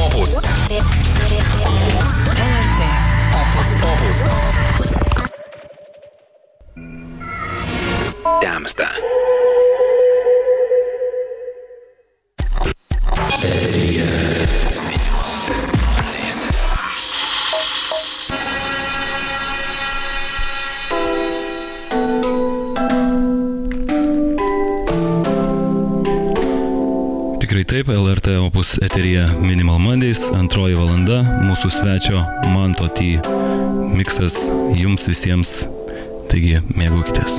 Opus. LRT Opus. Opus. Temsta. Taip, LRT opus eterija Minimal Mondays, antroji valanda, mūsų svečio Manto T. Miksas jums visiems, taigi mėgaukitės.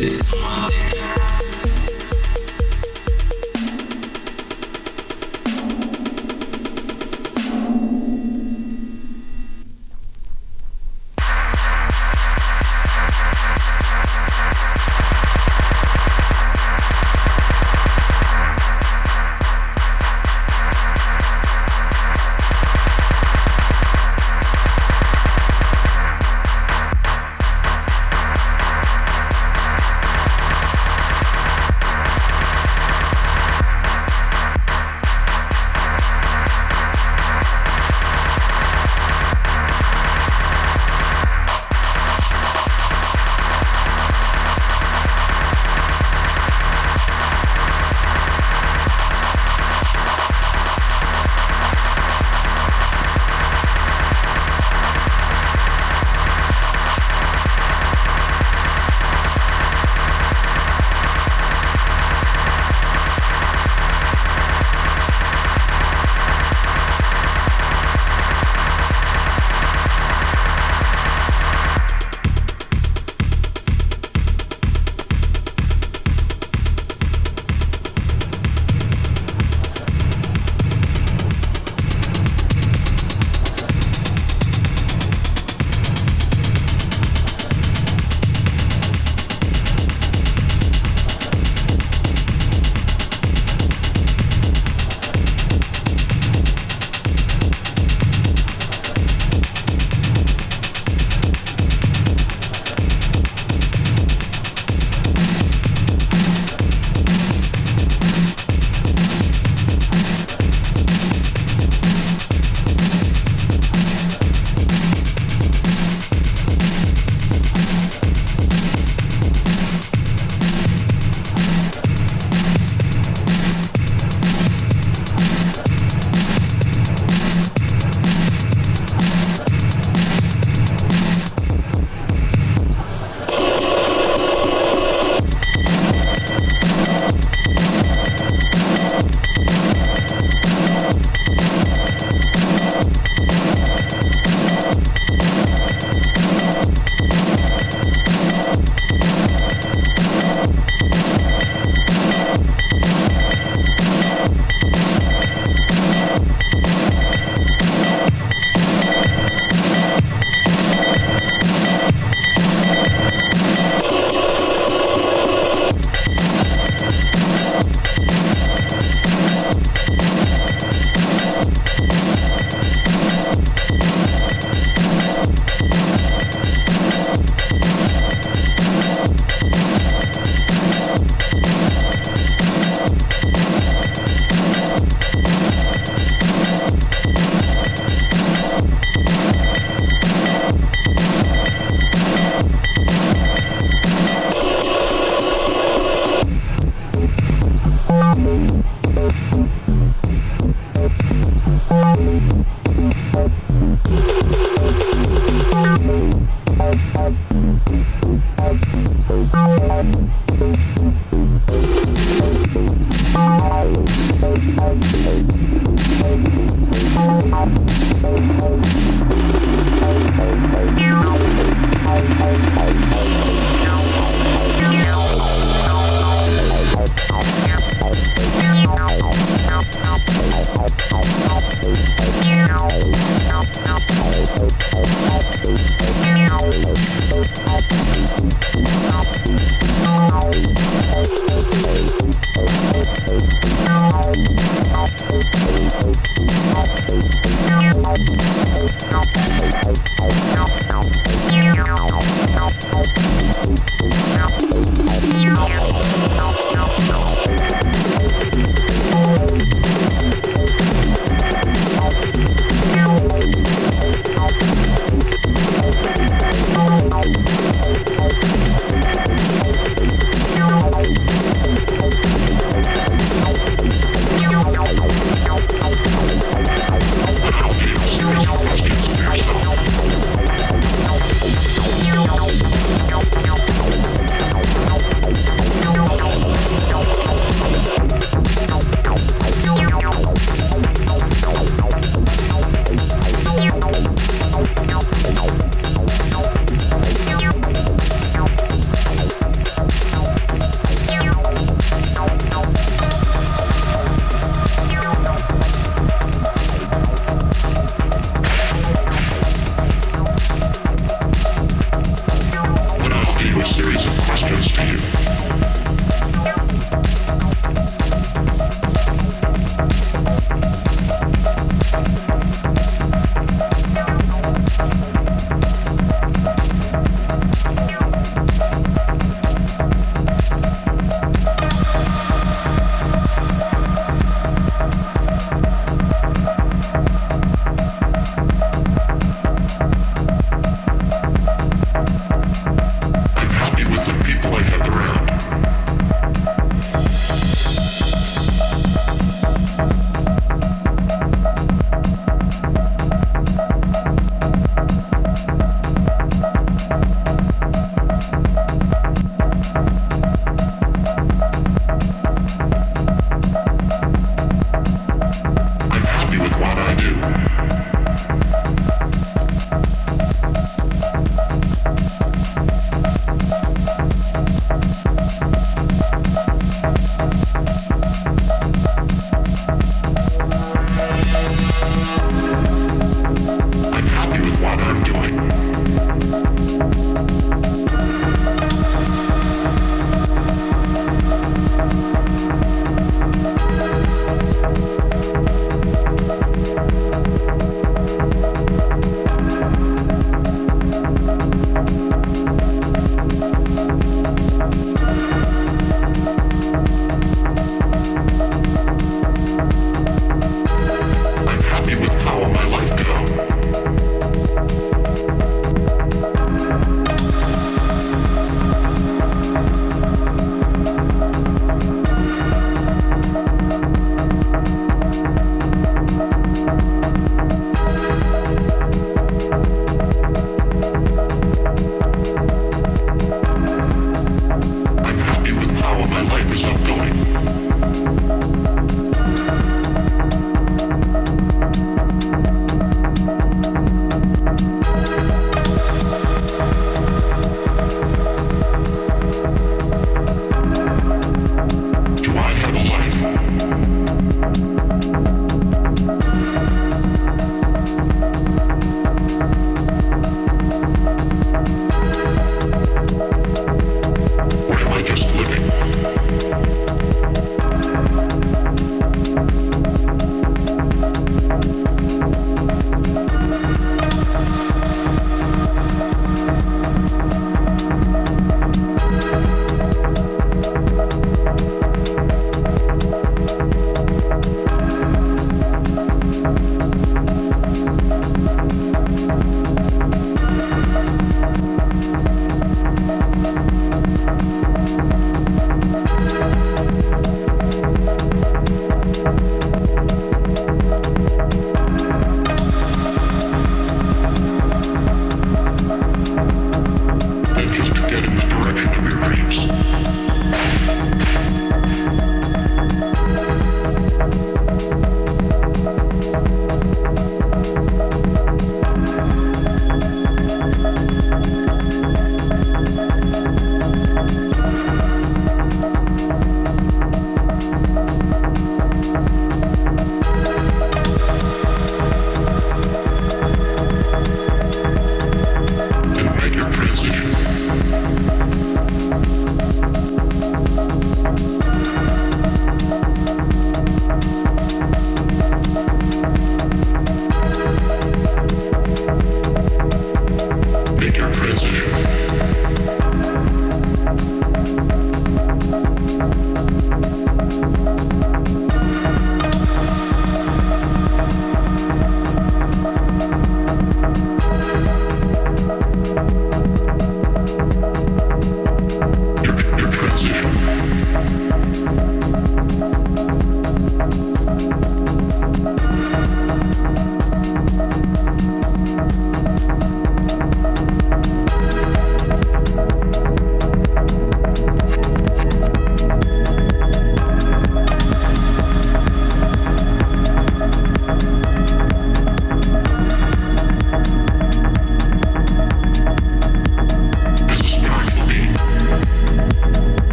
this.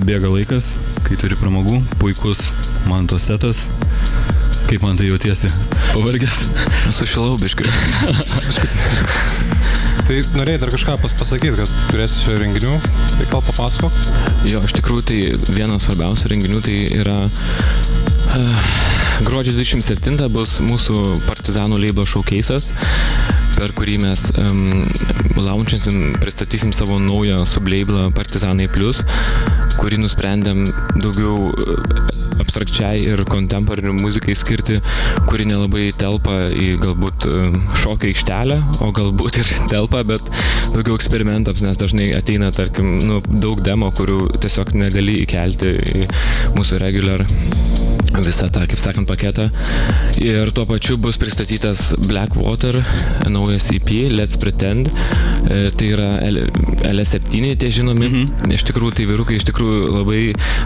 Greit bėga laikas, kai turi pramogų, puikus manto setas. Kaip man tai jautiesi? Pavargęs? Sušilau biškai. Tai norėjai dar kažką pas pasakyti, kad turėsi čia renginių, tai gal papasako. Jo, iš tikrųjų tai vienas svarbiausių renginių tai yra uh, gruodžio 27 bus mūsų partizanų leibo showcase'as, per kurį mes um, launčinsim, pristatysim savo naują sublaiblą Partizanai Plus, kurį nusprendėm daugiau uh, abstrakčiai ir kontemporinių muzikai skirti, kuri nelabai telpa į galbūt um, šokio aikštelę, o galbūt ir telpa, bet daugiau eksperimentams, nes dažnai ateina, tarkim, nu, daug demo, kurių tiesiog negali įkelti į mūsų regular visą tą, kaip sakant, paketą. Ir tuo pačiu bus pristatytas Blackwater, naujas EP, Let's Pretend. E, tai yra L- LS7, tie žinomi. Mm -hmm. Iš tikrųjų, tai vyrukai iš tikrųjų labai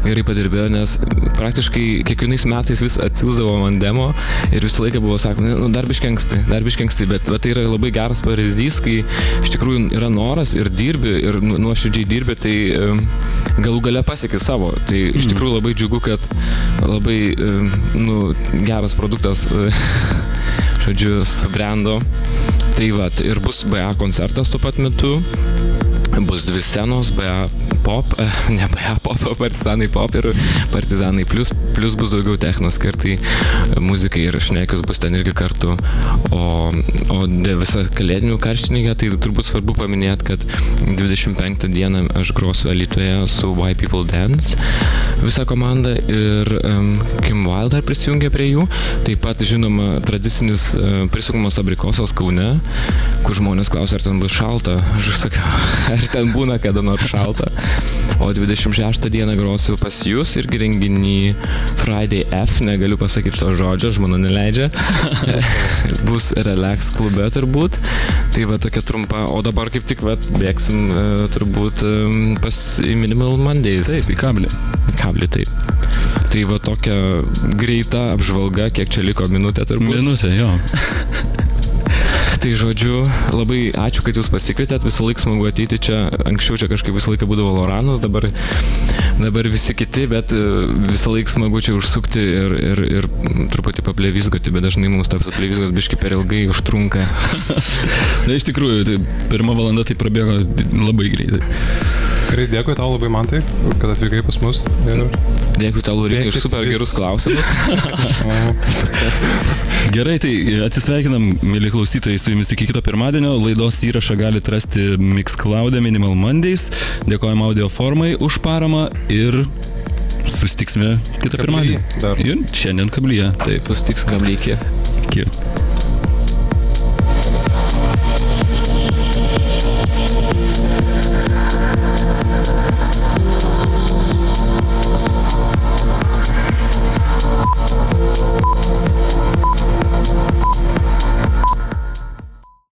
gerai padirbėjo, nes praktiškai kiekvienais metais vis atsiūsdavo man demo ir visą laiką buvo sakoma, nu, dar biškengsti, dar biškengsti, bet va, tai yra labai geras pavyzdys, kai iš tikrųjų yra noras ir dirbi, ir nu- nuoširdžiai dirbi, tai e, galų gale pasiekė savo. Tai iš tikrųjų labai džiugu, kad labai nu, geras produktas, e, žodžiu, subrendo. Tai va, ir bus BA koncertas tuo pat metu. Bus dvi scenos, BA pop, e, ne BA pop, partizanai pop ir partizanai plus, plus bus daugiau techno skirtai muzikai ir šnekius bus ten irgi kartu. O, o visą kalėdinių karštininkę, tai turbūt svarbu paminėti, kad 25 dieną aš grosiu Alitoje su Why People Dance, visa komanda ir um, Kim Wilder prisijungė prie jų. Taip pat, žinoma, tradicinis uh, prisukamas abrikosas Kaune, kur žmonės klausia, ar ten bus šalta. Aš sakau, ar ten būna kada nors šalta. O 26 dieną grosiu pas jūs irgi renginį Friday F, negaliu pasakyti to žodžio, žmona neleidžia. Bus relax klube turbūt. Tai va tokia trumpa, o dabar kaip tik va bėgsim e, turbūt e, pas Minimal Mondays. Taip, į kablį. Kablį taip. Tai va tokia greita apžvalga, kiek čia liko minutė turbūt. Minutė, jo. Tai žodžiu, labai ačiū, kad jūs pasikvietėt, visą laiką smagu ateiti čia, anksčiau čia kažkaip visą laiką būdavo Loranas, dabar, dabar visi kiti, bet e, visą laiką smagu čia užsukti ir, ir, ir truputį paplevizgoti, bet dažnai mums tas paplevizgas biški per ilgai užtrunka. Na, iš tikrųjų, tai pirma valanda tai prabėgo labai greitai. Gerai, dėkui tau labai man tai, kad atvykai pas mus. Ir... Dėkui tau, Lurika, iš Bėkit super vis- gerus klausimus. Gerai, tai atsisveikinam, mėly klausytojai, su jumis iki kito pirmadienio. Laidos įrašą galite rasti Mixcloud Minimal Mondays. Dėkojame audio formai už paramą ir susitiksime kitą pirmadienį. Ir šiandien kablyje. Taip, susitiks gablykė. Iki.